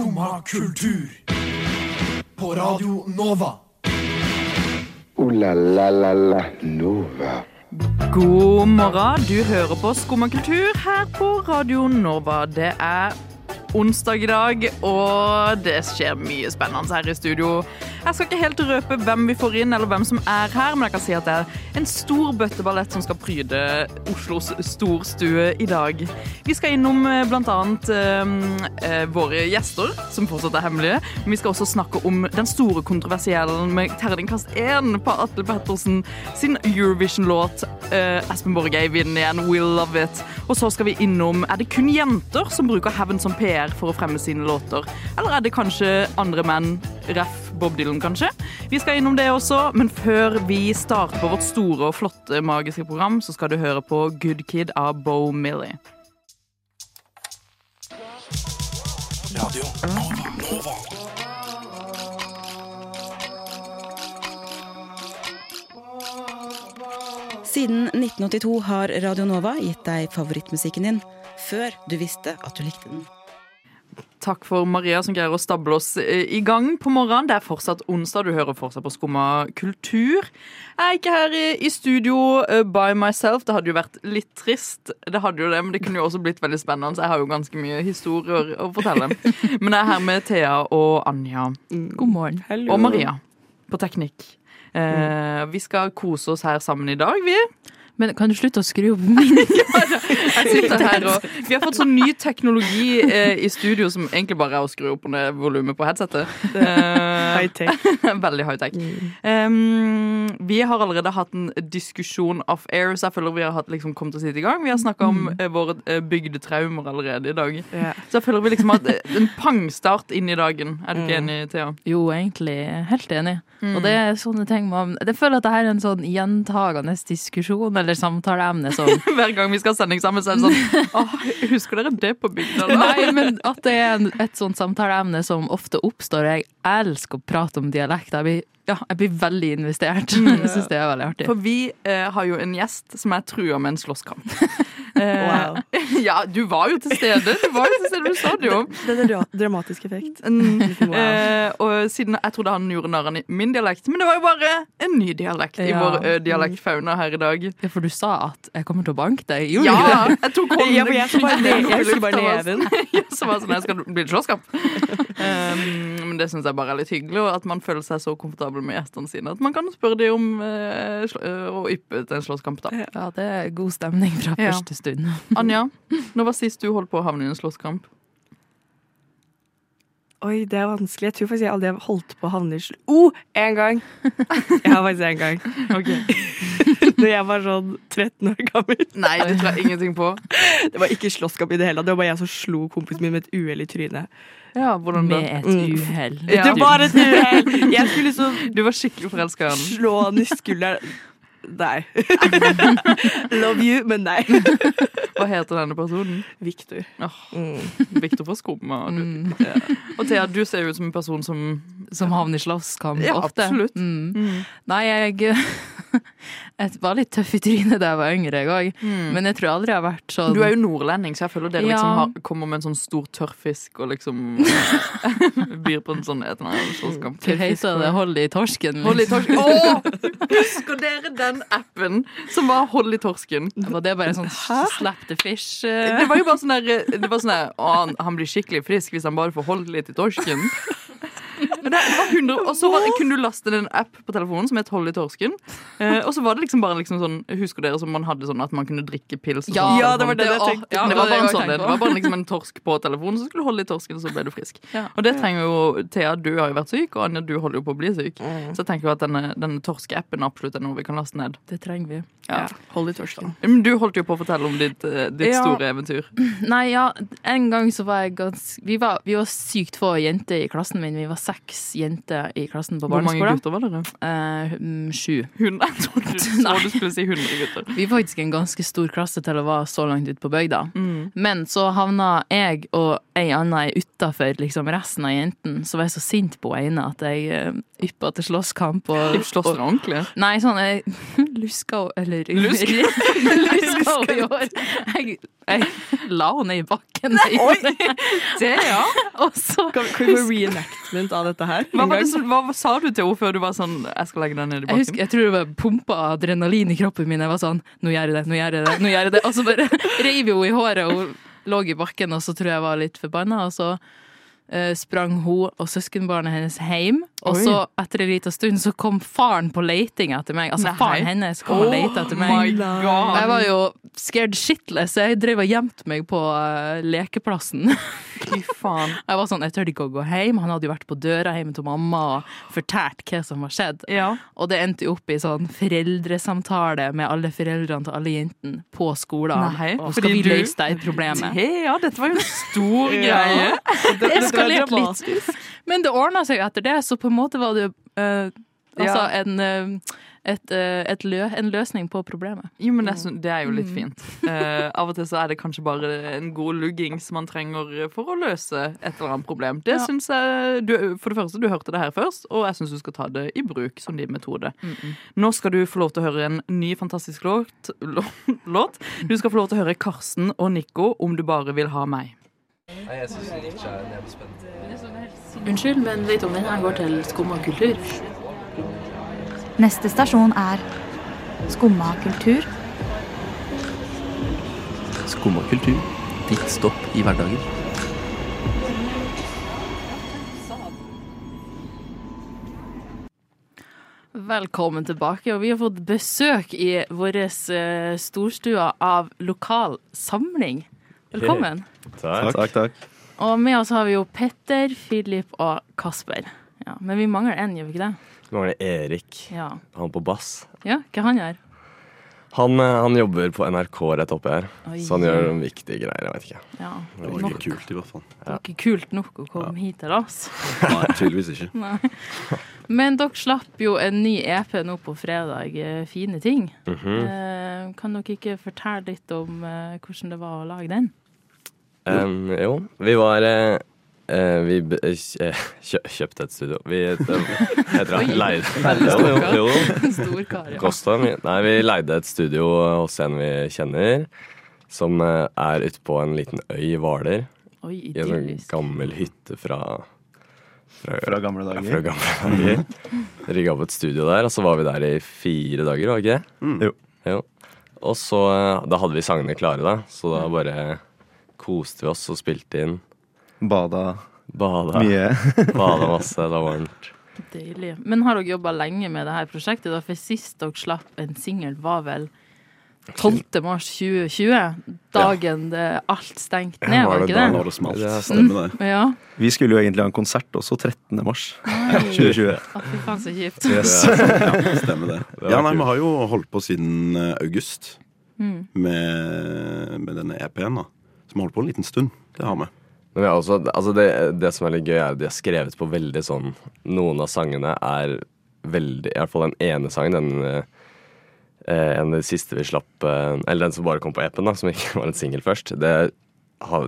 Skumma kultur. På Radio Nova. O-la-la-la-la Nova. God morgen, du hører på Skumma kultur her på Radio Nova. Det er onsdag i dag, og det skjer mye spennende her i studio. Jeg skal ikke helt røpe hvem vi får inn, eller hvem som er her, men jeg kan si at det er en stor bøtteballett som skal pryde Oslos storstue i dag. Vi skal innom bl.a. blant annet eh, eh, våre gjester, som fortsatt er hemmelige. Men vi skal også snakke om den store kontroversiellen med terningkast 1 på Atle Pettersen sin Eurovision-låt. Eh, Espen Borgei vinner igjen, we Love It. Og så skal vi innom Er det kun jenter som bruker hevn som PR for å fremme sine låter? Eller er det kanskje andre menn? Ref. Bob Dylan, kanskje. Vi skal innom det også, men før vi starter på vårt store og flotte magiske program, så skal du høre på Good Kid av Bo Millie. Radio Nova. Nova. Siden 1982 har Radio Nova gitt deg favorittmusikken din før du visste at du likte den. Takk for Maria som greier å stable oss eh, i gang på morgenen. Det er fortsatt onsdag, du hører fortsatt på Skumma kultur. Jeg er ikke her i, i studio uh, by myself. Det hadde jo vært litt trist, det hadde jo det, men det kunne jo også blitt veldig spennende. Så jeg har jo ganske mye historier å fortelle. Men jeg er her med Thea og Anja. God morgen. Og Maria på teknikk. Eh, vi skal kose oss her sammen i dag, vi. Men kan du slutte å skru opp min? Jeg sitter her og Vi har fått sånn ny teknologi eh, i studio som egentlig bare er å skru opp og ned volumet på headsetet. Eh, High-tech. veldig high-tech. Um, vi har allerede hatt en diskusjon off air, så jeg føler vi har hatt, liksom, kommet oss hit i gang. Vi har snakka om eh, våre bygde bygdetraumer allerede i dag. Yeah. Så jeg føler vi liksom har hatt en pangstart inn i dagen. Er du ikke enig, Thea? Jo, egentlig helt enig. Og det er sånne ting man Jeg føler at det her er en sånn gjentagende diskusjon eller samtaleemne som Hver gang vi skal sending sammen, så er det sånn Åh, husker dere det på bygda? Nei, men at det er et sånt samtaleemne som ofte oppstår. Jeg elsker å prate om dialekt. Jeg blir, ja, jeg blir veldig investert. Jeg syns det er veldig artig. For vi eh, har jo en gjest som er trua med en slåsskamp. Eh, Wow. ja, du var jo til stede. Du var jo til stede, du sa det jo. Det er en dramatisk effekt. Mm, Wow. eh, og siden Jeg trodde han gjorde narr av min dialekt, men det var jo bare en ny dialekt i vår eh, dialektfauna her i dag. Ja, for du sa at jeg kommer til å banke deg. Gjorde Ja! du det? Jeg tok hånden Ja, jeg skulle bare jeg skulle bare neven. Ja, så var det sånn, jeg skal bli slåsskamp. Um, men det syns jeg bare er litt hyggelig, og at man føler seg så komfortabel med gjestene sine at man kan spørre dem om uh, å yppe til en slåsskamp. da. Ja, det er god stemning fra Ja. første stund. Anja, når var sist du holdt på å havne i en slåsskamp? Oi, det er vanskelig. Jeg tror faktisk jeg aldri har holdt på å havne i slutt... Oh, en gang! Jeg har faktisk en gang. Da jeg var sånn 13 år gammel. Nei, det tror jeg ingenting på. Det var ikke slåsskamp i det hele tatt. Det var bare jeg som slo kompisen min med et uhell i trynet. Ja, hvordan da? Med et Mm. uhell. Ja. Det var et uhell! Jeg skulle liksom Du var skikkelig forelska i han. slå han i skulderen. Nei. Love you, men nei. Hva heter denne personen? Victor. Oh, Mm. Victor fra Skumma. Mm. Ja. Og Thea, du ser ut som en person som Som havner i slåsskamp Ja, ofte. absolutt. Mm. mm. Nei, jeg Jeg var litt tøff i trynet da jeg var yngre, jeg òg. Men jeg tror aldri jeg har vært sånn Du er jo nordlending, så jeg føler dere liksom har, kommer med en sånn stor tørrfisk og liksom byr på en sånn et eller annet slåsskamp. Hva heter det? Hold i torsken? Hold i torsken. Å! Husker dere den appen som var Hold i torsken? Var det bare sånn slap the fish? eh? Det var jo bare sånn der Det var sånn der han, han blir skikkelig frisk hvis han bare får holde litt i torsken. Men det var 100, og så var, kunne du laste ned en app på telefonen som het Hold i torsken. Eh, og så var det liksom bare liksom sånn Husker dere som man hadde sånn at man kunne drikke pils? Og Ja, sånn, Ja, det var det jeg tenkte. ja, det var bare en sånn det. Det var bare liksom en torsk på telefonen, så skulle du holde i torsken, og så ble du frisk. Ja. Og det trenger jo Thea, du har jo vært syk, og Anja, du holder jo på å bli syk. Mm. Så jeg tenker jo at denne, denne torskeappen absolutt er noe vi kan laste ned. Det trenger vi. Ja. Hold i torsken. Men du holdt jo på å fortelle om ditt, eh, ditt store eventyr. Nei, ja, en gang så var jeg ganske vi var, vi var sykt få jenter i klassen min. Vi var seks jenter i klassen på Hvor mange gutter var dere? Eh, mm, sju. Hun, jeg trodde du, skulle si 100 gutter. Vi er faktisk en ganske stor klasse til å være så langt ute på bygda. Mm. Men så havna jeg og ei anna utafor liksom resten av jentene. Så var jeg så sint på ene at jeg uh, yppa til slåsskamp. Og, slåss dere ordentlig? Nei, sånn jeg luska Eller Lusk? luska i år. Jeg, jeg la henne i bakken. Det, ja. Og så Kan, kan vi få reenactment av dette her? Hva, som, hva sa du til henne før du var sånn Jeg skal legge den ned i Jeg bakken? husker, jeg tror det var pumpa adrenalin i kroppen min. Jeg var sånn Nå gjør jeg det, nå gjør jeg det. nå gjør jeg det Og så bare reiv hun i håret, og hun lå i bakken, og så tror jeg jeg var litt forbanna. Og så sprang hun og søskenbarnet hennes hjem. Og Oi. så, etter en liten stund, så kom faren på leiting etter meg. Altså Nei. faren hennes kom og lette etter meg. Jeg var jo scared shitless, så jeg drev og gjemte meg på uh, lekeplassen. Fy faen. Jeg var sånn, jeg tør ikke å gå hjem. Han hadde jo vært på døra hjemme til mamma og fortalt hva som var skjedd. Ja. Og det endte jo opp i sånn foreldresamtale med alle foreldrene til alle jentene på skolen. Nei, og skal vi løse det problemet? Ja, dette var jo en stor Ja. greie. Det eskalerte litt. Men det ordna seg etter det, så på en måte var det jo eh, altså Ja. en, eh, et, eh, et lø en løsning på problemet. Jo, men det, er det er jo litt fint. Uh, av og til så er det kanskje bare en god lugging som man trenger for å løse et eller annet problem. Det Ja. synes jeg du, For det første, du hørte det her først, og jeg syns du skal ta det i bruk som din metode. Nå skal du få lov til å høre en ny fantastisk låt. låt. Du skal få lov til å høre Karsten og Nico om du bare vil ha meg. Unnskyld, men vet du om denne går til skum og kultur? Neste stasjon er Skumma kultur. Skumma kultur. Ditt stopp i hverdagen. Velkommen tilbake, og vi har fått besøk i vår eh, storstue av lokal samling. Velkommen. Takk, takk. takk. Og med oss har vi jo Petter, Filip og Kasper. Ja, men vi mangler én, gjør vi ikke det? Nå er det Erik. Ja. Han på bass. ja hva han gjør? Han, eh, han jobber på NRK rett oppi her, Oi. så han gjør noen viktige greier. Jeg vet ikke. Ja. Det var Nok, ikke kult, i hvert fall. det var ikke kult nok å komme hit til oss. Nei, tydeligvis ikke. Nei. Men dere slapp jo en ny EP nå på fredag. eh, Fine ting. Mhm. eh, kan dere ikke fortelle litt om eh, hvordan det var å lage den? Um, jo, vi var eh, eh, Vi b- eh, kjø, kjøpte et studio. Vi eh, heter det leide. Stor kar, ja. Nei, vi leide et studio hos en vi kjenner, som eh, er ute på en liten øy i Hvaler. I en sånn gammel hytte fra Fra gamle dager. Ja, fra gamle dager. Rigga opp et studio der, og så var vi der i fire dager, var det ikke det? Mm. Jo. jo. Og så eh, Da hadde vi sangene klare, da, så da bare koste vi oss og spilte inn. Bada Bada. mye. Bada masse, det var varmt. Deilig. Men har dere jobba lenge med det her prosjektet? Da? For sist dere slapp en singel, var vel 12. mars 2020? Dagen det alt stengte ned, var det ikke det? det smalt. Det Stemmer det. Ja. Vi skulle jo egentlig ha en konsert også 13. mars Oi. 2020. Å, fy faen, så kjipt. Yes. Ja, stemmer det. det Ja, nei. Vi har jo holdt på siden eh, august Mm. med, med denne EP-en. da Så vi har holdt på en liten stund. Det har vi. Men ja, også, altså det, det som er litt gøy, er at de har skrevet på veldig sånn Noen av sangene er veldig I hvert fall den ene sangen, den eh, en av de siste vi slapp eh, Eller den som bare kom på EP-en, da, som ikke var en singel først. Det,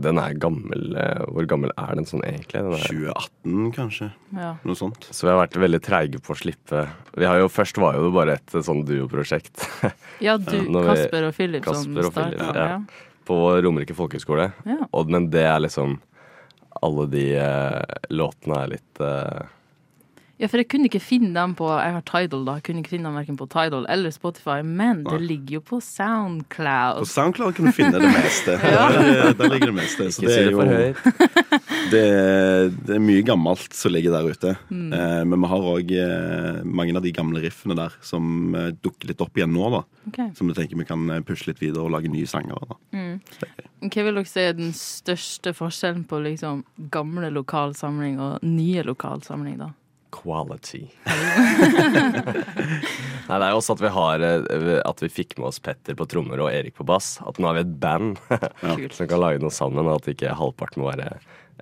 den er gammel. eh, Hvor gammel er den sånn egentlig? Den er, 2018, kanskje. Ja. Noe sånt. så vi har vært veldig treige på å slippe Vi har jo Først var jo det bare et sånn duoprosjekt ja, du, vi- Kasper og Philip Kasper som starta. ja. på Romerike folkehøgskole. Ja. Men det er liksom Alle de eh, låtene er litt eh, ja, for jeg kunne ikke finne dem på Jeg har Tidal, da. Jeg kunne ikke finne dem verken på Tidal eller Spotify, men det ligger jo på Soundcloud. På Soundcloud. Kan du finne det meste. Ja. der, der ligger det meste. Så det er det jo det, det er mye gammelt som ligger der ute. Mm. Eh, men vi har òg eh, mange av de gamle riffene der som eh, dukker litt opp igjen nå. da Okay. Som du tenker vi kan eh, pushe litt videre og lage nye sanger av. da. Hva vil dere si er den største forskjellen på liksom gamle lokalsamling og nye lokalsamling, da? Quality. Nei, det er jo også at vi har eh, At vi fikk med oss Petter på trommer og Erik på bass. At nå har vi et band som kan lage noe sammen, og at ikke halvparten må være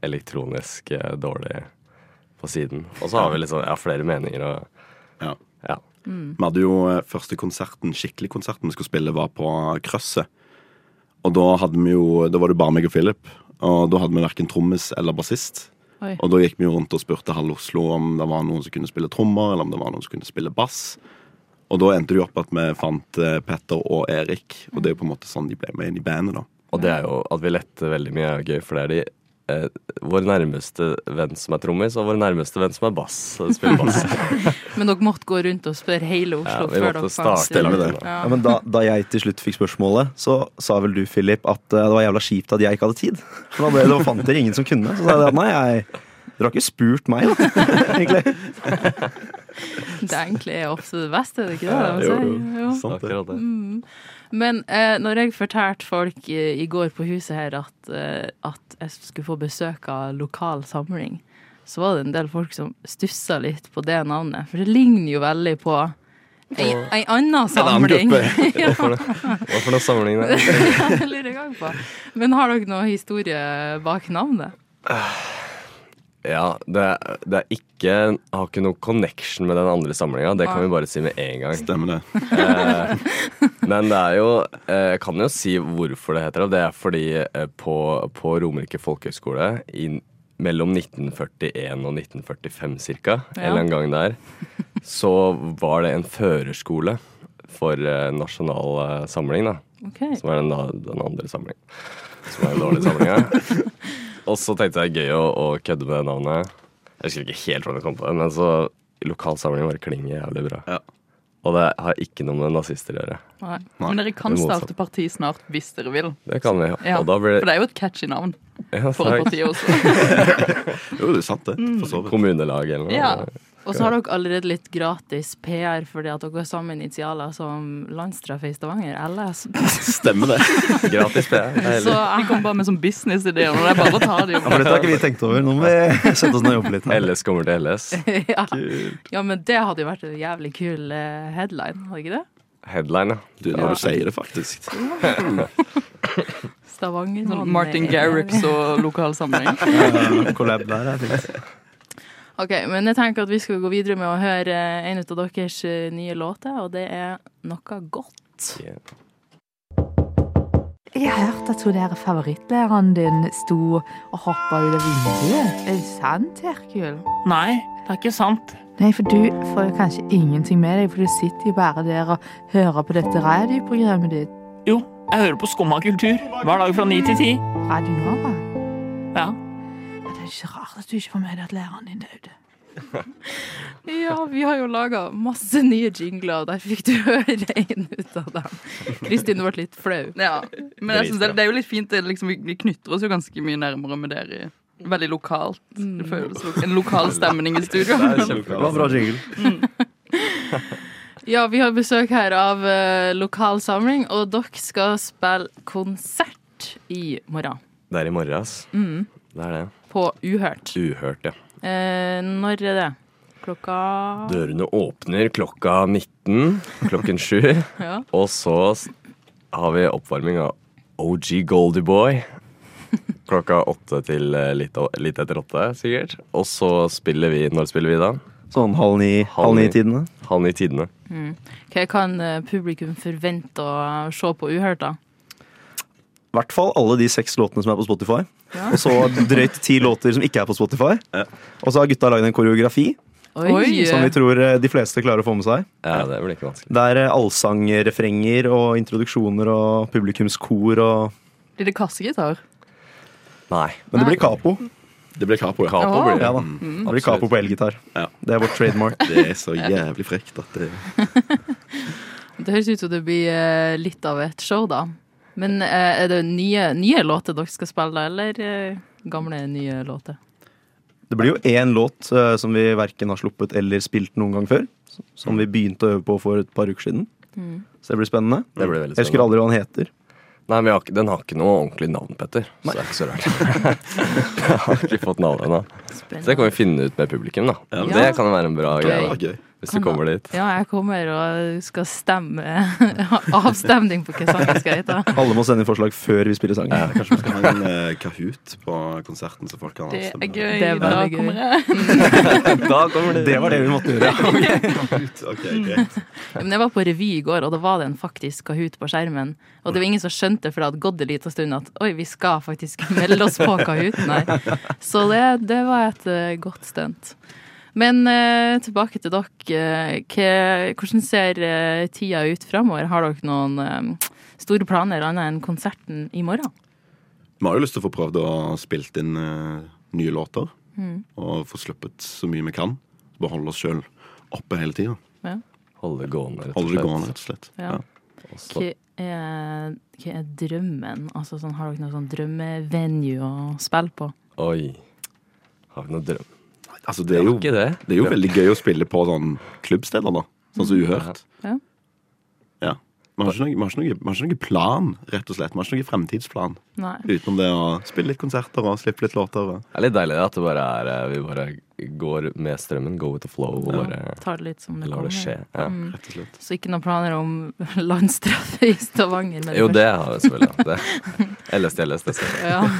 elektronisk eh, dårlig på siden. Og så har vi liksom ja, flere meninger og Ja. ja. Mm. Vi hadde jo eh, første konserten, skikkelig konserten vi skulle spille, var på Krøsset. Og da hadde vi jo Da var det bare meg og Philip. Og da hadde vi verken trommis eller bassist. Oi. Og da gikk vi jo rundt og spurte halv Oslo om det var noen som kunne spille trommer, eller om det var noen som kunne spille bass. Og da endte det jo opp at vi fant eh, Petter og Erik, og det er jo på en måte sånn de ble med inn i bandet, da. Og det er jo at vi lette veldig mye er gøy, for det er de vår nærmeste venn som er trommis, og vår nærmeste venn som er bass. Spiller bass. Men dere måtte gå rundt og spørre hele Oslo Ja, før dere fant det. Ja. Ja, men da, da jeg til slutt fikk spørsmålet, så sa vel du, Philip, at eh, det var jævla kjipt at jeg ikke hadde tid. For da ble, det, fant dere ingen som kunne. Så sa jeg at nei, jeg, dere har ikke spurt meg, da. Egentlig. Det enkle er ofte det beste, er det ikke det? Ja, jo, jo. Jo. Sant det. Akkurat det. Mm. Men eh, når jeg fortalte folk i, i går på huset her at, eh, at jeg skulle få besøk av lokal samling, så var det en del folk som stussa litt på det navnet. For det ligner jo veldig på ei, ei anna annen samling. gruppe. ja, Hva for noe, samling for er? jeg lurer gang på. Men har dere noe historie bak navnet? Ja, det, det er ikke Har ikke noe connection med den andre samlinga. Det kan vi bare si med en gang. Stemmer det. Eh, men det er jo eh, Jeg kan jo si hvorfor det heter det. Det er fordi eh, på, på Romerike folkehøgskole mellom 1941 og 1945 cirka, en Ja. eller en gang der, så var det en førerskole for eh, Nasjonal eh, Samling, da. Okay. Som er den, den andre samlingen. Som er en dårlig samling, samlinga. Og så tenkte jeg gøy å, å kødde med det navnet. Jeg husker ikke helt hvordan jeg kom på det, men så lokalsamlingen bare klinger jævlig bra. Ja. Og det har ikke noe med nazister å gjøre. Nei. Men dere kan Det starte parti snart hvis dere vil. Det kan vi. Ja, Og da blir For det er jo et catchy navn ja, for et parti også. Jo, det er sant, det. For så vidt. kommunelag eller noe. Ja. Og så har dere allerede litt gratis PR fordi at dere har samme initialer som Landstraff i Stavanger, LS. Stemmer det. Gratis PR. Det Så jeg kommer bare med sånn businessideer, og det er bare å ta det. Ja, for dette har ikke vi tenkt over. Nå må vi sette oss ned og jobbe litt. her. LS kommer til LS. ja. ja, men det hadde jo vært en jævlig kul eh, headline, hadde ikke det? Headline, ja. Du, når du sier det, faktisk. Stavanger. Sånn Martin Garrix og lokalsamling. Ja, Collab der er fint. Ok, men jeg tenker at vi skal gå videre med å høre en av deres eh, nye låter, og det er Noe godt. Jeg har hørt at hun der favorittlæreren din sto og hoppa ut av vinduet. Er det sant, Herkul? Nei, det er ikke sant. Nei, for du får jo kanskje ingenting med deg, for du sitter jo bare der og hører på dette radioprogrammet ditt. Jo, jeg hører på Skumma kultur hver dag fra ni til ti. Radio Nova. Ja. Ja, Det er ikke at du ikke får med deg at læreren din døde. Ja, vi har jo laga masse nye jingler, og der fikk du høre en ut av dem. Kristin, du ble litt flau. Ja, men jeg synes det, det er jo litt fint. Det, liksom, vi, knytter oss jo ganske mye nærmere med dere. Veldig lokalt. Det føles lo- en lokal stemning i studio. Det var bra jingle. Ja, vi har besøk her av uh, lokal samling, og dere skal spille konsert i morgen. Det er i morgen, ass. Mm. Det er det. På Uhørt. Uhørt, ja. Eh, når er det? Klokka Dørene åpner klokka 19, klokken 7. Ja. Og så har vi oppvarming av OG Goldieboy. Klokka åtte til eh, litt, litt etter åtte, sikkert. Og så spiller vi Når spiller vi da? Sånn halv ni- halv ni-tidene. Halv ni-tidene. Mm. Hva kan eh, publikum forvente å se på Uhørt, da? I hvert fall alle de seks låtene som er på Spotify. Ja. Og så drøyt ti låter som ikke er på Spotify. Og så har gutta lagd en koreografi Oi! som vi tror eh, de fleste klarer å få med seg. Ja, det blir ikke vanskelig. Det er eh, allsangrefrenger og introduksjoner og publikumskor og Blir det kassegitar? Nei. Men det blir capo. Det blir capo, ja. Capo blir det. Ja da. Mm, Det blir capo på elgitar. Ja. Det er vårt trademark. Det er så jævlig frekt at det Det høres ut som det blir eh, litt av et show, da. Men eh, er det nye, nye låter dere skal spille, eller eh, gamle, nye låter? Det blir jo én låt eh, som vi verken har sluppet eller spilt noen gang før. Som vi begynte å øve på for et par uker siden. Mm. Så det blir spennende. Det blir veldig Jeg husker aldri hva den heter. Nei, men har Den har ikke noe ordentlig navn, Petter. Så det er ikke så rart. jeg har ikke fått navn ennå. Så det kan vi finne ut med publikum, da. Ja. Det kan jo være en bra greie. Hvis du kommer dit. Ja, jeg kommer og skal stemme avstemning på hva sangen skal hete. Alle må sende inn forslag før vi spiller sangen. Ja, kanskje vi skal ha en eh, Kahoot på konserten, så folk kan Det er gøy. Det er Da gøy. kommer jeg. Da kommer det. Det var det vi måtte gjøre. okay. okay, greit. Men jeg var på revy i går, og da var det en faktisk Kahoot på skjermen. Og det var ingen som skjønte, for det hadde gått en liten stund, at oi, vi skal faktisk melde oss på Kahooten her. Så det, det var et uh, godt stunt. Men eh, tilbake til dere. Eh, hva- hvordan ser eh, tida ut framover? Har dere noen eh, store planer annet enn konserten i morgen? Vi har jo lyst til å få prøvd å spilt inn eh, nye låter. Mm. Og få sluppet så mye vi kan. Beholde holde oss sjøl oppe hele tida. Ja. Holde det gående, rett og Holde det slett. gående, rett og slett. Ja. Også- Hva er, hva er drømmen? Altså, sånn, har dere noe sånn drømmevenue å spille på? Oi. Har vi noe drøm? Altså, det er jo, det. det er jo veldig gøy å spille på sånn klubbsteder, da. Sånn som Uhørt. Ja. Ja. Vi har, ikke noe, vi, har ikke noe, vi har ikke noe plan, rett og slett. Vi har ikke noen fremtidsplan. Nei. Utenom det å spille litt konserter og slippe litt låter. Og. Det er litt deilig at det bare er eh, vi bare går med strømmen, go with the flow. Og Ja. bare Tar det litt som det lar det skje. Ja. Mm. Rett og slett. Så ikke noen planer om landstreffe i Stavanger? med Jo, det har vi selvfølgelig. Det. LSD, LSD. Ja.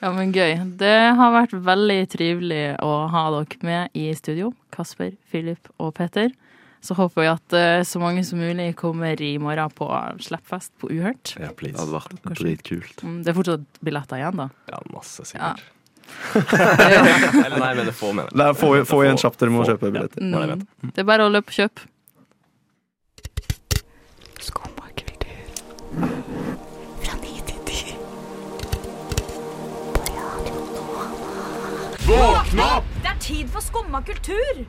ja, men gøy. Det har vært veldig trivelig å ha dere med i studio. Kasper, Philip og Peter. Så håper vi at eh, så mange som mulig kommer i morgen på Slippfest på Uhørt. Ja, please. Det hadde vært dritkult. Mm, Det er fortsatt billetter igjen, da. Ja, masse Ja. sikkert. Eller nei, men det får med. Nei, få, få igjen kjapt, dere må Få. kjøpe billetter. Ja, det. Mm. Det er bare å løpe og kjøpe. Det er tid for skumma kultur!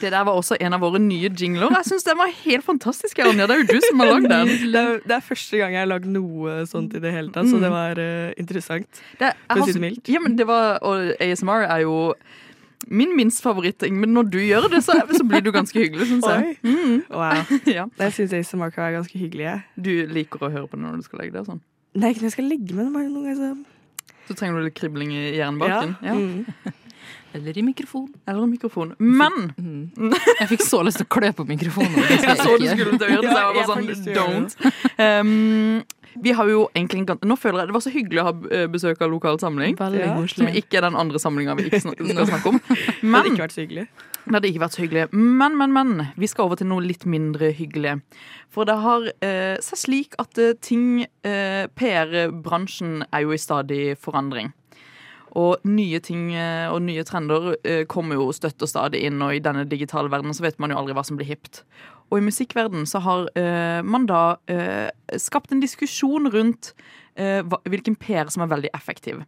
Det der var også en av våre nye jingler. Jeg syns den var helt fantastisk. Anja. Det er jo du som har lagd den. Det er, det er første gang jeg har lagd noe sånt i det hele tatt, så det var uh, interessant. Det, For å si det mildt. Ja, men det var, og ASMR er jo min minst favoritting, men når du gjør det, så, så blir du ganske hyggelig, syns jeg. Oi. Wow. Ja. Jeg syns ASMR kan være ganske hyggelig. jeg. Du liker å høre på det når du skal legge deg? sånn Det er ikke når jeg skal legge bare noen ganger så trenger du litt kribling i jernbaken? Ja. Mm. Eller i mikrofon. Eller i mikrofon. Men Mm. Jeg fikk så lyst til å klø på mikrofonen. Jeg så du skulle til å gjøre det, så jeg var bare sånn don't. Um, vi har jo egentlig en Nå føler jeg Det var så hyggelig å ha eh, besøk av lokal samling. Ja. Som ikke er den andre samlinga vi ikke skal snakke om. Det hadde ikke vært så hyggelig. Det hadde ikke vært så hyggelig. Men, men, men. Vi skal over til noe litt mindre hyggelig. For det har eh, seg slik at eh, ting eh, PR-bransjen er jo i stadig forandring. Og nye ting eh, og nye trender eh, kommer jo støtt og stadig inn, og i denne digitale verdenen så vet man jo aldri hva som blir hipt. Og i musikkverdenen så har man da skapt en diskusjon rundt hva, hvilken PR som er veldig effektiv.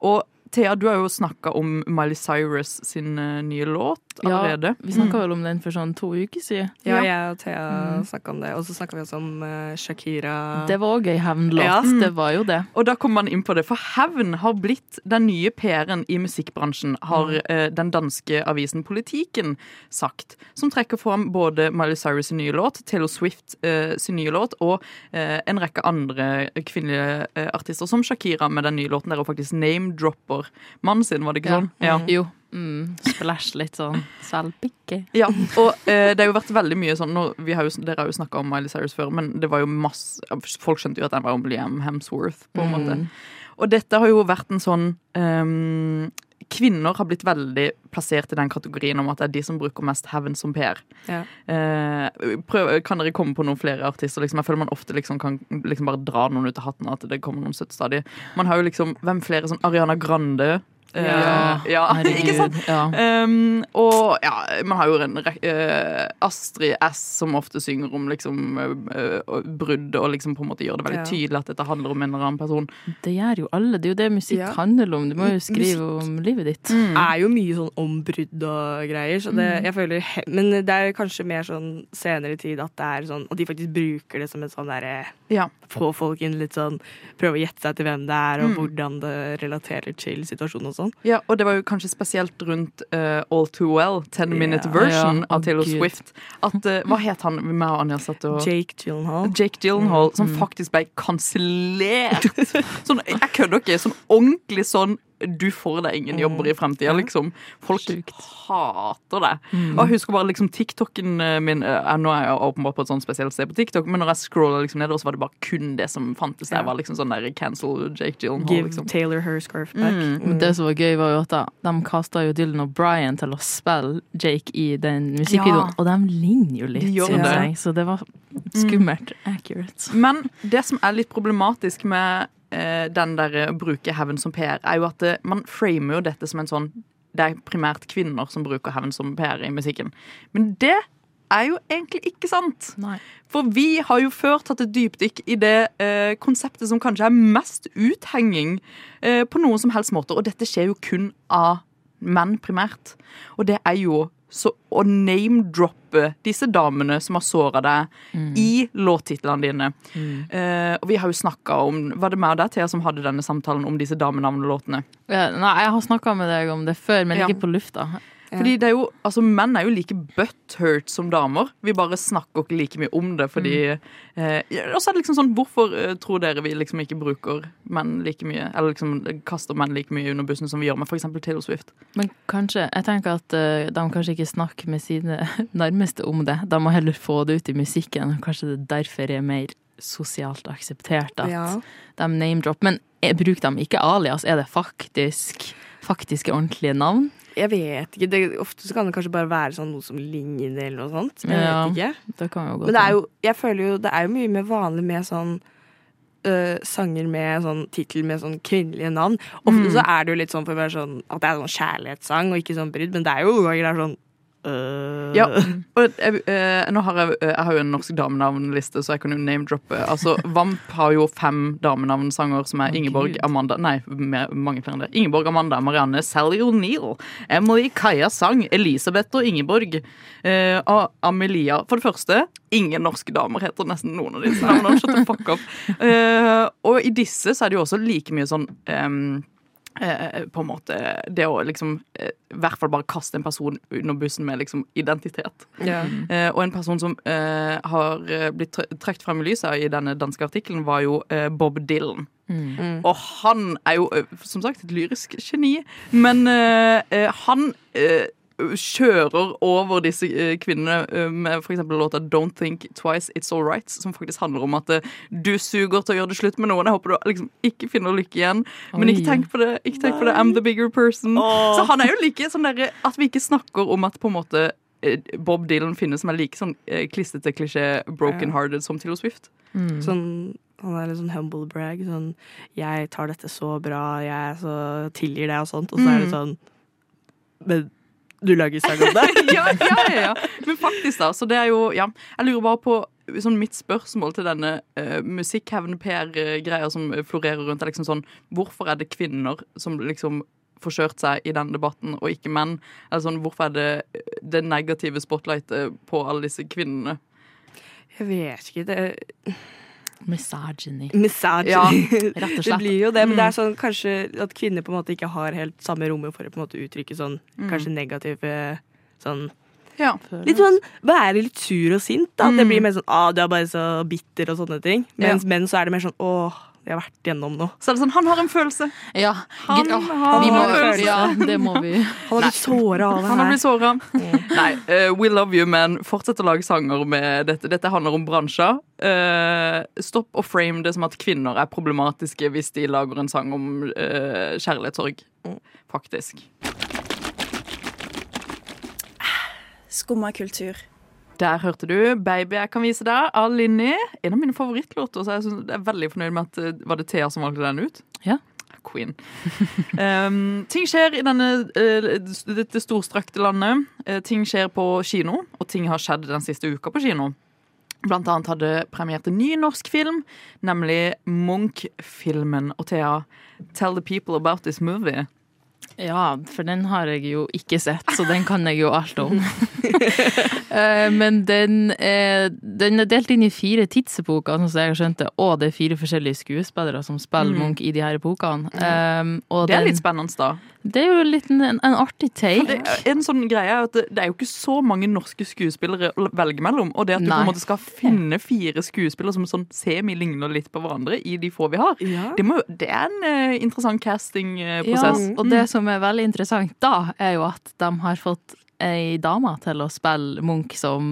Og Thea, du har jo snakka om Miley Cyrus sin nye låt allerede. Ja, vi snakka vel om den for sånn to uker siden. Ja, Ja. jeg og Thea Mm. snakka om det. Og så snakka vi også om uh, Shakira. Det var òg ei hevnlåt. Ja. Det var jo det. Og da kommer man inn på det, for hevn har blitt den nye PR-en i musikkbransjen, har eh, den danske avisen Politiken sagt. Som trekker fram både Miley Cyrus sin nye låt, Taylor Swift uh, sin nye låt, og en rekke andre kvinnelige artister, som Shakira med den nye låten der hun faktisk name-dropper mannen sin, var det ikke sånn? Ja. Jo. Mm. Splash litt sånn selvpikke. Ja, og eh, det har jo vært veldig mye sånn nå, vi har jo, Dere har jo snakka om Miley Cyrus før, men det var jo masse Folk skjønte jo at den var om Liam Hemsworth, på en Mm. måte. Og dette har jo vært en sånn um, Kvinner har blitt veldig plassert i den kategorien om at det er de som bruker mest hevn som PR. Ja. Eh, prøv, kan dere komme på noen flere artister? Liksom, jeg føler man ofte liksom kan liksom bare dra noen ut av hatten. At det kommer noen søtt stadig. Man har jo liksom Hvem flere? sånn Ariana Grande. Eh, Ja, ja, ikke sant? Ja. Um, og ja, man har jo en rekke uh, Astrid S som ofte synger om liksom eh, brudd, og liksom på en måte gjør det veldig Ja. tydelig at dette handler om en eller annen person. Det gjør jo alle. Det er jo det musikk Ja. handler om. Du må jo Musikk- skrive om livet ditt. Mm. er jo mye sånn ombrudd og greier. Så det, Mm. jeg føler, he- men det er kanskje mer sånn senere tid at det er sånn Og de faktisk bruker det som en sånn derre Ja. Få folk inn litt sånn Prøve å gjette seg til hvem det er, og Mm. hvordan det relaterer til situasjonen og sånn. Ja, og det var jo kanskje spesielt rundt uh, All Too Well, 10 minute yeah, version Ja, av Taylor Gud. Swift. At, uh, hva het han vi og Anja satt og Jake Gyllenhaal. Jake Gyllenhaal, som Mm. faktisk ble kansellert. Sånn, jeg kødder ikke. Sånn ordentlig sånn du får deg ingen jobber i fremtida, liksom. Folk Sykt. hater det. Mm. Og jeg husker bare liksom TikToken eh, min eh, Nå er jeg åpenbart på et sånt spesielt sted på TikTok, men når jeg scrolla liksom nedover, så var det bare kun det som fantes der. Ja. var liksom sånn der cancel Jake Gyllenhaal, Give liksom. Taylor her scarf back. Mm. Men det som var gøy, var jo at de kasta jo Dylan og Brian til å spille Jake i den musikkvideoen, Ja. og de ligner jo litt, De synes det. jeg. Så det var skummelt accurate. Men det som er litt problematisk med den der eh, å bruke hevn som PR, er jo at eh, man framer jo dette som en sånn Det er primært kvinner som bruker hevn som PR i musikken. Men det er jo egentlig ikke sant. For vi har jo før tatt et dypdykk i det eh, konseptet som kanskje er mest uthenging eh, på noen som helst måte, og dette skjer jo kun av menn primært. Og det er jo så å name-droppe disse damene som har såra deg, i låttitlene dine. Eh, og vi har jo snakka om Var det meg og deg, Thea, som hadde denne samtalen om disse damenavnelåtene? Ja, nei, jeg har snakka med deg om det før, men Ja. ikke på lufta. Fordi det er jo, altså Menn er jo like butthurt som damer. Vi bare snakker ikke like mye om det. fordi eh, Og så er det liksom sånn, Hvorfor eh, tror dere vi liksom ikke bruker menn like mye? Eller liksom kaster menn like mye under bussen som vi gjør med f.eks. Taylor Swift? Men kanskje, jeg tenker at uh, de kanskje ikke snakker med sine nærmeste om det. De må heller få det ut i musikken. Kanskje det derfor er mer sosialt akseptert at Ja. de name-dropper. Men bruker de ikke alias? Er det faktisk faktiske, ordentlige navn? Jeg vet ikke. Det, ofte så kan det kanskje bare være sånn noe som ligner eller noe sånt. Jeg Ja, vet ikke. Det kan jo gå Men det er jo, jeg føler jo det er jo mye mer vanlig med sånn øh, sanger med sånn tittel med sånn kvinnelige navn. Ofte Mm. så er det jo litt sånn for å være sånn at det er sånn kjærlighetssang og ikke sånn brudd, men det er jo noen ganger det er sånn øh. Ja, og jeg, eh, nå har jeg, jeg har jo en norsk damenavnliste, så jeg kan jo name-droppe. Altså, Vamp har jo fem damenavnsanger som er Ingeborg, Amanda Nei, mer, mange flere enn det. Ingeborg, Amanda, Marianne, Sally O'Neill, Emily, Kaja Sang, Elisabeth og Ingeborg. eh, og Amelia. For det første, ingen norske damer heter nesten noen av disse navnene. Shut the fuck up. Eh, og i disse så er det jo også like mye sånn em, eh, på en måte Det å liksom eh, i hvert fall bare kaste en person under bussen med liksom identitet. Ja. Eh, og en person som eh, har blitt tr- trukket frem i lyset i denne danske artikkelen, var jo Bob Dylan. Mm. Og han er jo som sagt et lyrisk geni, men han eh, kjører over disse eh, kvinnene eh, med f.eks. låta 'Don't Think Twice It's All Right', som faktisk handler om at eh, du suger til å gjøre det slutt med noen. Jeg håper du liksom ikke finner lykke igjen. Men Oi. ikke tenk på det. Ikke tenk på det. I'm the bigger person. Åh. Så han er jo like sånn derre At vi ikke snakker om at på en måte Bob Dylan finnes som er like sånn klistrete klisjé broken-hearted som Tilo Swift. Mm. Sånn, han er litt sånn humble brag. Sånn 'Jeg tar dette så bra, jeg så tilgir deg', og sånt. Og så er det Mm. sånn Men du lager sang om det? ja, ja, ja. Men faktisk, da. Så det er jo Ja. Jeg lurer bare på sånn mitt spørsmål til denne uh, musikkhevn-PR-greia som florerer rundt, er liksom sånn Hvorfor er det kvinner som liksom får kjørt seg i denne debatten, og ikke menn? Eller sånn, Hvorfor er det det negative spotlightet på alle disse kvinnene? Jeg vet ikke. Det Misogyny. Misogyny. Ja, rett og slett. Det blir jo det, men det Mm. er sånn kanskje at kvinner på en måte ikke har helt samme rommet for å på en måte uttrykke sånn Mm. kanskje negative sånn Ja. Litt sånn være litt sur og sint. da Det Mm. blir mer sånn 'ah, du er bare så bitter' og sånne ting. Mens menn så er det mer sånn 'åh, jeg har vært gjennom noe'. Så er det sånn, han har en følelse. Ja. Han Åh, har vi må, en følelse. ja, det må vi. Han har blitt såra av det Han har her. blitt såra. Nei, uh, we love you, men fortsett å lage sanger med dette. Dette handler om bransjer. Uh, stopp å frame det som at kvinner er problematiske hvis de lager en sang om uh, kjærlighetssorg. Faktisk. Skumma kultur. Der hørte du 'Baby jeg kan vise deg' av Linni. En av mine favorittlåter. Så jeg, er veldig fornøyd med at eh, Var det Thea som valgte den ut? Ja. Queen. um, ting skjer i denne, uh, dette storstrakte landet. Uh, ting skjer på kino, og ting har skjedd den siste uka på kino. Blant annet hadde premiert en ny norsk film, nemlig Munch-filmen. Og Thea, tell the people about this movie. Ja, for den har jeg jo ikke sett, så den kan jeg jo alt om. Eh, Men den er, den er delt inn i fire tidsepoker, sånn som jeg har skjønt det, og det er fire forskjellige skuespillere som spiller Mm. Munch i de her epokene. Um, og Det er den- litt spennende, da. Det er jo litt en, en artig take. Det, en sånn greie er at det, det er jo ikke så mange norske skuespillere å velge mellom. Og det at du på en måte skal finne fire skuespillere som sånn semi ligner litt på hverandre i de få vi har, det, må, det er en uh, interessant Ja, castingprosess. og det som er veldig interessant da, er jo at de har fått ei dame til å spille Munch som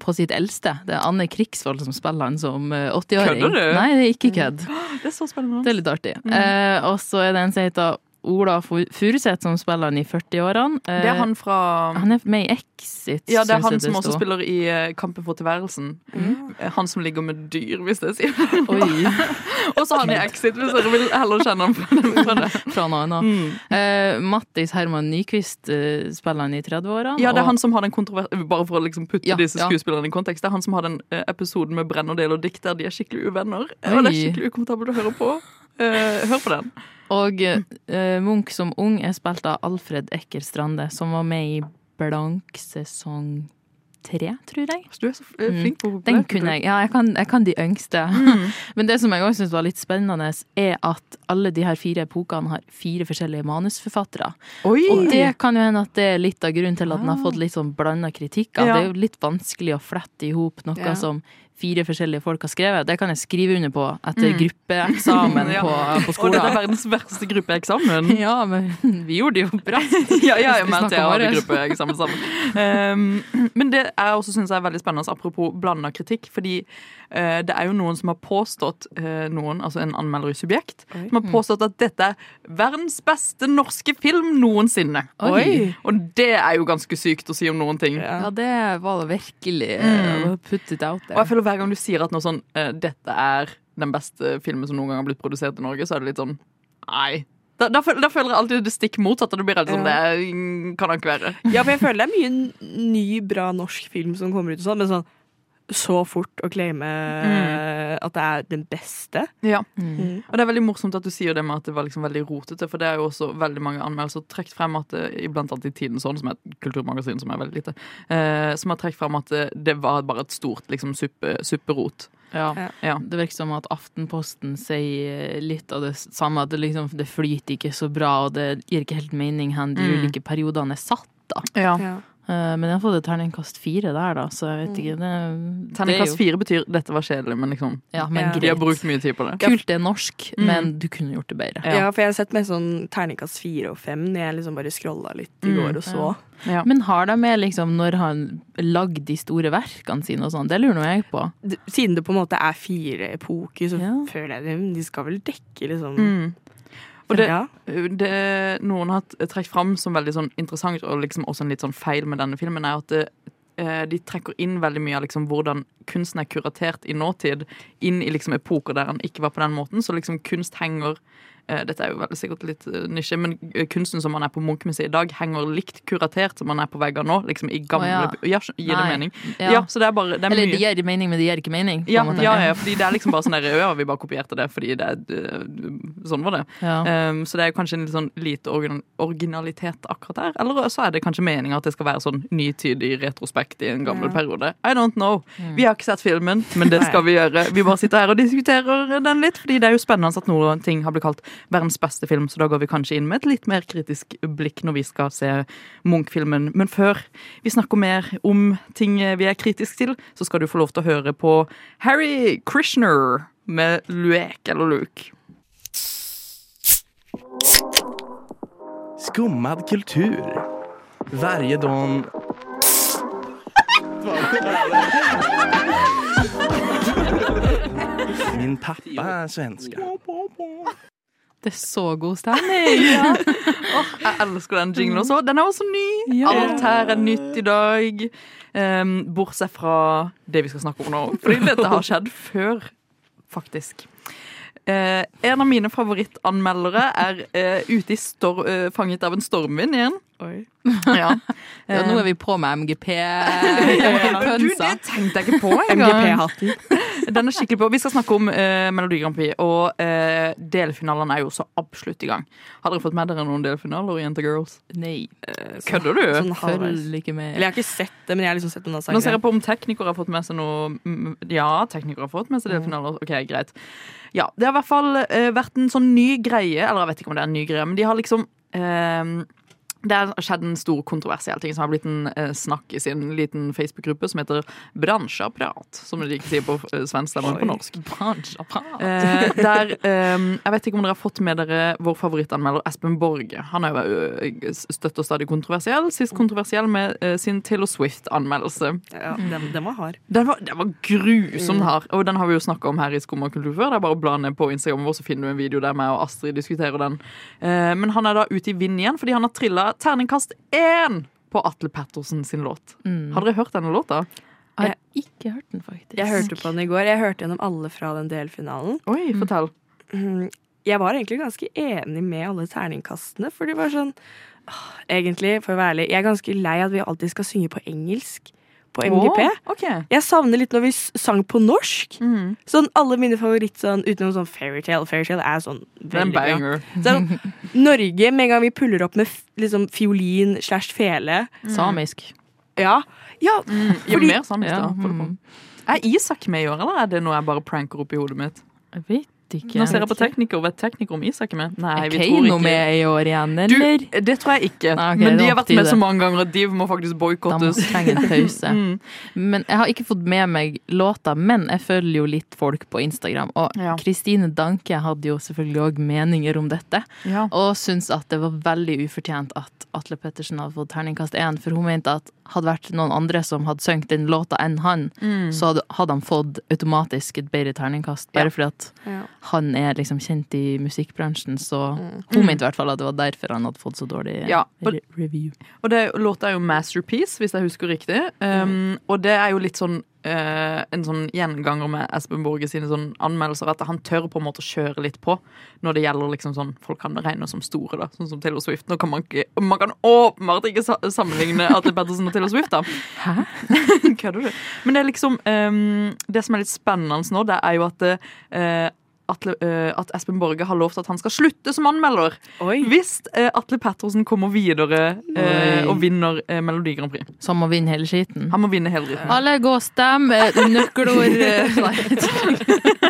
på sitt eldste. Det er Anne Krigsvold som spiller han som eh, 80-åring. Kødder du? Nei, det er ikke kødd. Det er så spennende. Det er litt artig. Mm. Eh, og så er det en som heter Ola Furuseth som spiller han i 40-årene. Eh, Det er han fra Han er med i Exit. Ja, det er han som også spiller i eh, Kampen for tilværelsen. Mm. Han som ligger med dyr, hvis det sier Oi. Og så han i Exit, hvis dere vil heller kjenne ham fra det. Fra noe annet. Mm. Uh, Mattis Herman Nyquist uh, spiller han i 30-årene. Ja, det er og- han som har den kontroversen Bare for å liksom putte Ja, disse ja. i kontekst. Det er han som har den uh, episoden med Brennerdel og Dikt der de er skikkelig uvenner. Og det er skikkelig ukomfortabelt å høre på. Eh, hør på den. Og uh, Munch som ung er spilt av Alfred Ekker Strande, som var med i Blank sesong tre, tror jeg. Du er så eh, flink på Mm. Den kunne jeg. Ja, jeg kan, jeg kan de yngste. Mm. Men det som jeg også syns var litt spennende, er at alle de her fire epokene har fire forskjellige manusforfattere. Oi! Og det kan jo hende at det er litt av grunnen til at den har fått litt sånn blanda kritikk. At Ja. Det er jo litt vanskelig å flette i hop noe Ja. som fire forskjellige folk har skrevet. Det kan jeg skrive under på etter Mm. gruppeeksamen Ja. på, på Og det er verdens verste gruppeeksamen. Ja, men vi gjorde det jo bra. ja, ja, jeg mente jeg hadde gruppeeksamen sammen. Um, men det jeg også synes er veldig spennende, apropos blanda kritikk. Fordi uh, det er jo noen som har påstått, uh, noen, altså en anmelder i Subjekt, som har påstått at dette er verdens beste norske film noensinne. Oi. Og det er jo ganske sykt å si om noen ting. Ja, det var det virkelig Mm. put it out Og jeg there. føler hver gang du sier at noe sånn eh, Dette er den beste filmen som noen gang har blitt produsert i Norge, så er det litt sånn Nei. Da, da, da føler jeg alltid det stikk motsatte. Det blir helt sånn, Ja. det mm, kan da ikke være. Ja, for jeg føler det er mye ny, bra norsk film som kommer ut og sånn, men sånn så fort å claime Mm. at det er den beste. Ja. Mm. Og det er veldig morsomt at du sier det med at det var liksom veldig rotete, for det er jo også veldig mange anmeldelser trukket frem at det, iblant annet i Tiden sånn, som er et kulturmagasin som er veldig lite, eh, som har trukket frem at det, det var bare et stort liksom suppe, supperot. Ja. Ja. Det virker som at Aftenposten sier litt av det samme. At det, liksom, det flyter ikke så bra, og det gir ikke helt mening hvor de Mm. ulike periodene er satt. da. Ja. Eh, Men jeg har fått et terningkast fire der, da, så jeg vet ikke. Det, Terningkast det er jo- fire betyr 'dette var kjedelig', men liksom Ja, men De har brukt mye tid på det. Kult det er norsk, Mm. men du kunne gjort det bedre. Ja. for jeg har sett med sånn terningkast fire og fem når jeg liksom bare scrolla litt i Mm, går og så. Ja. Men har de med liksom når han lagde de store verkene sine og sånn? Det lurer nå jeg på. Siden det på en måte er fire epoker, så føler jeg de skal vel dekke liksom Mm. Og det, Ja. det noen har trukket fram som veldig sånn interessant, og liksom også en litt sånn feil med denne filmen, er at det, eh, de trekker inn veldig mye av liksom hvordan kunsten er kuratert i nåtid, inn i liksom epoker der han ikke var på den måten. Så liksom kunst henger Dette er jo veldig sikkert litt eh, nisje, men eh, kunsten som man er på Munchmuseet i dag, henger likt kuratert som man er på veggene nå. Liksom i gamle Oh, ja. Gir det mening? Ja. Ja. så det er bare det er Eller mye. de gir mening, men de gir ikke mening. Ja, ja, ja, fordi det er liksom bare sånn der, ja, vi bare kopierte det fordi det Sånn var det. Ja. Um, så det er kanskje en litt sånn lite originalitet akkurat der. Eller så er det kanskje meninga at det skal være sånn nytydig retrospekt i en gammel Ja. periode. I don't know. Mm. Vi har ikke sett filmen, men det skal vi gjøre. Vi bare sitter her og diskuterer den litt, fordi det er jo spennende at noen ting har blitt kalt verdens beste film, så da går vi kanskje inn med et litt mer kritisk blikk når vi skal se Munch-filmen. Men før vi snakker mer om ting vi er kritiske til, så skal du få lov til å høre på Harry Krishner med Luek eller Luke. Skummad kultur. Varje dag... Min pappa er svenska. Det er så god stemning! Ja. oh, jeg elsker den jinglen også. Den er også ny. Ja. Alt her er nytt i dag. Um, bortsett fra det vi skal snakke om nå. Fordi dette har skjedd før, faktisk. Uh, en av mine favorittanmeldere er uh, ute i stor uh, fanget av en stormvind igjen. Oi. Ja. Ja, nå er vi på med MGP. Du, det tenkte jeg ikke på engang. MGP-hatten. Den er skikkelig på. Vi skal snakke om uh, Melodi Grand Prix, og uh, delfinalene er jo så absolutt i gang. Har dere fått med dere noen delfinaler i Jenter Girls? Nei. Kødder du? Sånn halvveis. Følger ikke med. Eller jeg har ikke sett det, men jeg har liksom sett noen av Nå ser jeg på om teknikere har fått med seg noe mm, Ja, teknikere har fått med seg delfinaler. Ok, greit. Ja, Det har i hvert fall vært en sånn ny greie, eller jeg vet ikke om det er en ny greie, men de har liksom eh, det har skjedd en stor kontroversiell ting som har blitt en eh, snakk i sin liten Facebook-gruppe som heter Bransjeapparat, som de ikke sier på eh, svensk, men på norsk. Eh, der, eh, jeg vet ikke om dere har fått med dere vår favorittanmelder Espen Borge. Han er jo eh, støtt og stadig kontroversiell. Sist kontroversiell med eh, sin Taylor Swift-anmeldelse. Ja, den, den var hard. Den var, den var grusomt Mm. hard, og den har vi jo snakka om her i Skumma kultur før. Det er bare å bla ned på Instagram vår, så finner du en video der meg og Astrid diskuterer den. Eh, men han er da ute i vind igjen fordi han har trilla terningkast én på Atle Pettersen sin låt. Mm. Har dere hørt denne låta? Jeg har ikke hørt den, faktisk. Jeg hørte på den i går. Jeg hørte gjennom alle fra den delfinalen. Oi, fortell. Mm, Jeg var egentlig ganske enig med alle terningkastene, for de var sånn åh, Egentlig, for å være ærlig, jeg er ganske lei at vi alltid skal synge på engelsk på MGP. Oh, okay. Jeg savner litt når vi sang på norsk. Mm. Sånn alle mine favoritt sånn, utenom sånn Fairytale. Fairytale er sånn veldig bra. Sånn, Norge, med en gang vi puller opp med liksom, fiolin slash fele Samisk. Ja. ja Mm, Jo fordi- mer samisk, Ja, da. Mm. Er Isak med i år, eller er det noe jeg bare pranker opp i hodet mitt? Jeg vet ikke. Nå ser jeg på tekniker. Vet tekniker om Isak er med? Nei, Er vi tror Keiino ikke med i år igjen, Du, eller? det tror jeg ikke. Nei, okay, Men de har vært med så mange ganger at de må faktisk De boikottes. trenger en pause. Mm. Men jeg har ikke fått med meg låta, men jeg følger jo litt folk på Instagram. Og Ja. Kristine Danke hadde jo selvfølgelig òg meninger om dette, Ja. og syntes at det var veldig ufortjent at Atle Pettersen hadde fått terningkast én, for hun mente at hadde vært noen andre som hadde sunget den låta enn han, Mm. så hadde, hadde han fått automatisk et bedre terningkast, bare Ja. fordi at Ja. han er liksom kjent i musikkbransjen, så Mm. hun mente i hvert fall at det var derfor han hadde fått så dårlig Ja, re review. Og det, låta er jo 'Masterpiece', hvis jeg husker riktig. Um, og det er jo litt sånn eh, en sånn gjenganger med Espen Borge sine sånn anmeldelser, at han tør på en måte å kjøre litt på når det gjelder liksom sånn folk kan regne som store, da, sånn som Taylor Swift. Nå kan man ikke Man kan åpenbart ikke sa sammenligne Atle Pettersen og Taylor Swift, da. Hæ? Kødder du? Men det er liksom um, Det som er litt spennende nå, det er jo at eh, Atle, eh, at Espen Borge har lovt at han skal slutte som anmelder. Hvis eh, Atle Pettersen kommer videre eh, Oi. og vinner Melodi Grand Prix. Så han må vinne hele skiten? Han må vinne hele dritten. Alle gå og stem! Nøkkelord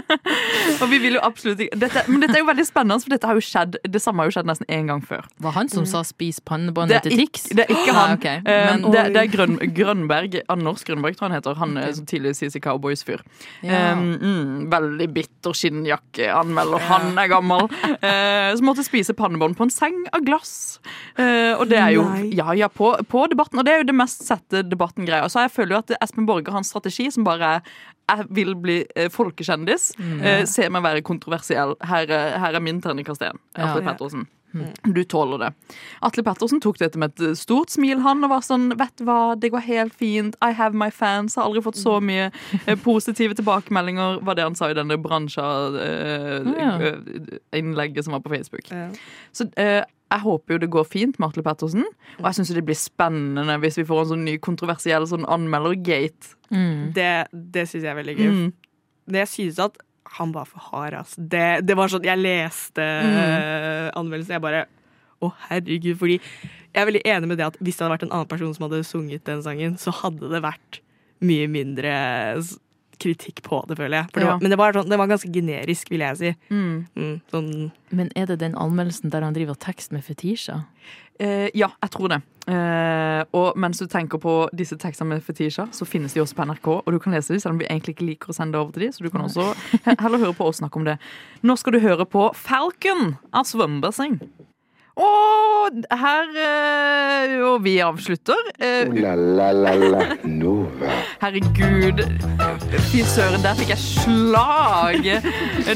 Og vi vil jo absolutt ikke dette, Men dette er jo veldig spennende, for dette har jo skjedd Det samme har jo skjedd nesten én gang før. Var han som sa 'spis Det pannebåndet til Tix'? det er ikke han. Nei, okay. Men- det, det er Grøn, Grønberg. Anders Grønberg, tror jeg han heter. Han er så tidlig i Cowboys-fyr. Ja. Um, mm, veldig bitter skinnjakke, anmelder. Han er gammel. Eh, som måtte spise pannebånd på en seng av glass. Eh, og det er jo Ja, ja, på, på debatten. Og det er jo det mest sette debatten-greia. Så jeg føler jo at Espen Borger har en strategi som bare er jeg vil bli eh, folkekjendis. Mm. Eh, se meg være kontroversiell. Her, er- her er min terningkast én. Ja. Atle Pettersen. Du tåler det. Atle Pettersen tok dette med et stort smil, han, og var sånn Vet du hva, det går helt fint. I have my fans. Har aldri fått så mye eh, positive tilbakemeldinger, var det han sa i denne bransja-innlegget som var på Facebook. Så eh, jeg håper jo det går fint med Atle Pettersen, og jeg syns det blir spennende hvis vi får en sånn ny kontroversiell sånn anmeldergate. Mm. Det, det syns jeg er veldig gøy. Mm. Det jeg synes at han var for hard, altså. Det, det var sånn Jeg leste Mm. anmeldelsen, jeg bare Å, herregud. Fordi jeg er veldig enig med det at hvis det hadde vært en annen person som hadde sunget den sangen, så hadde det vært mye mindre kritikk på det, føler jeg. For det Ja. var, men det var, sånn, det var ganske generisk, vil jeg si. Mm. Mm, sånn Men er det den anmeldelsen der han driver tekst med fetisjer? Eh, ja, jeg tror det. Eh, og mens du tenker på disse tekstene med fetisjer, så finnes de også på NRK, og du kan lese dem selv om vi egentlig ikke liker å sende det over til dem, så du kan også heller høre på oss snakke om det. Nå skal du høre på Falcon av svømmebasseng. Og her eh, Og vi avslutter. O-la-la-la-la Nova. Herregud. Fy søren, der fikk jeg slag.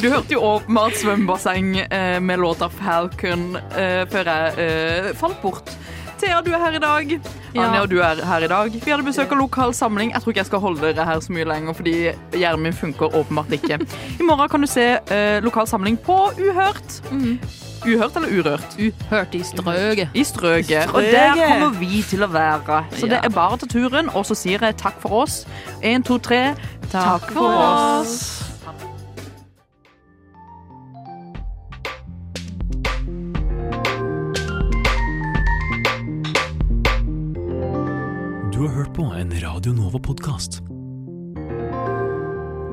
Du hørte jo åpenbart svømmebasseng eh, med låta 'Falcon' eh, før jeg eh, falt bort. Thea, du er her i dag. Ja. Anja, du er her i dag. Vi hadde besøk av lokal samling. Jeg tror ikke jeg skal holde dere her så mye lenger, fordi hjernen min funker åpenbart ikke. I morgen kan du se eh, lokal samling på Uhørt. Uhørt eller urørt? Uhørt i strøget. I strøget. Og der kommer vi til å være. Så det er bare å ta turen, og så sier jeg takk for oss. Én, to, tre. Takk for oss. Du har hørt på en Radio Nova-podkast.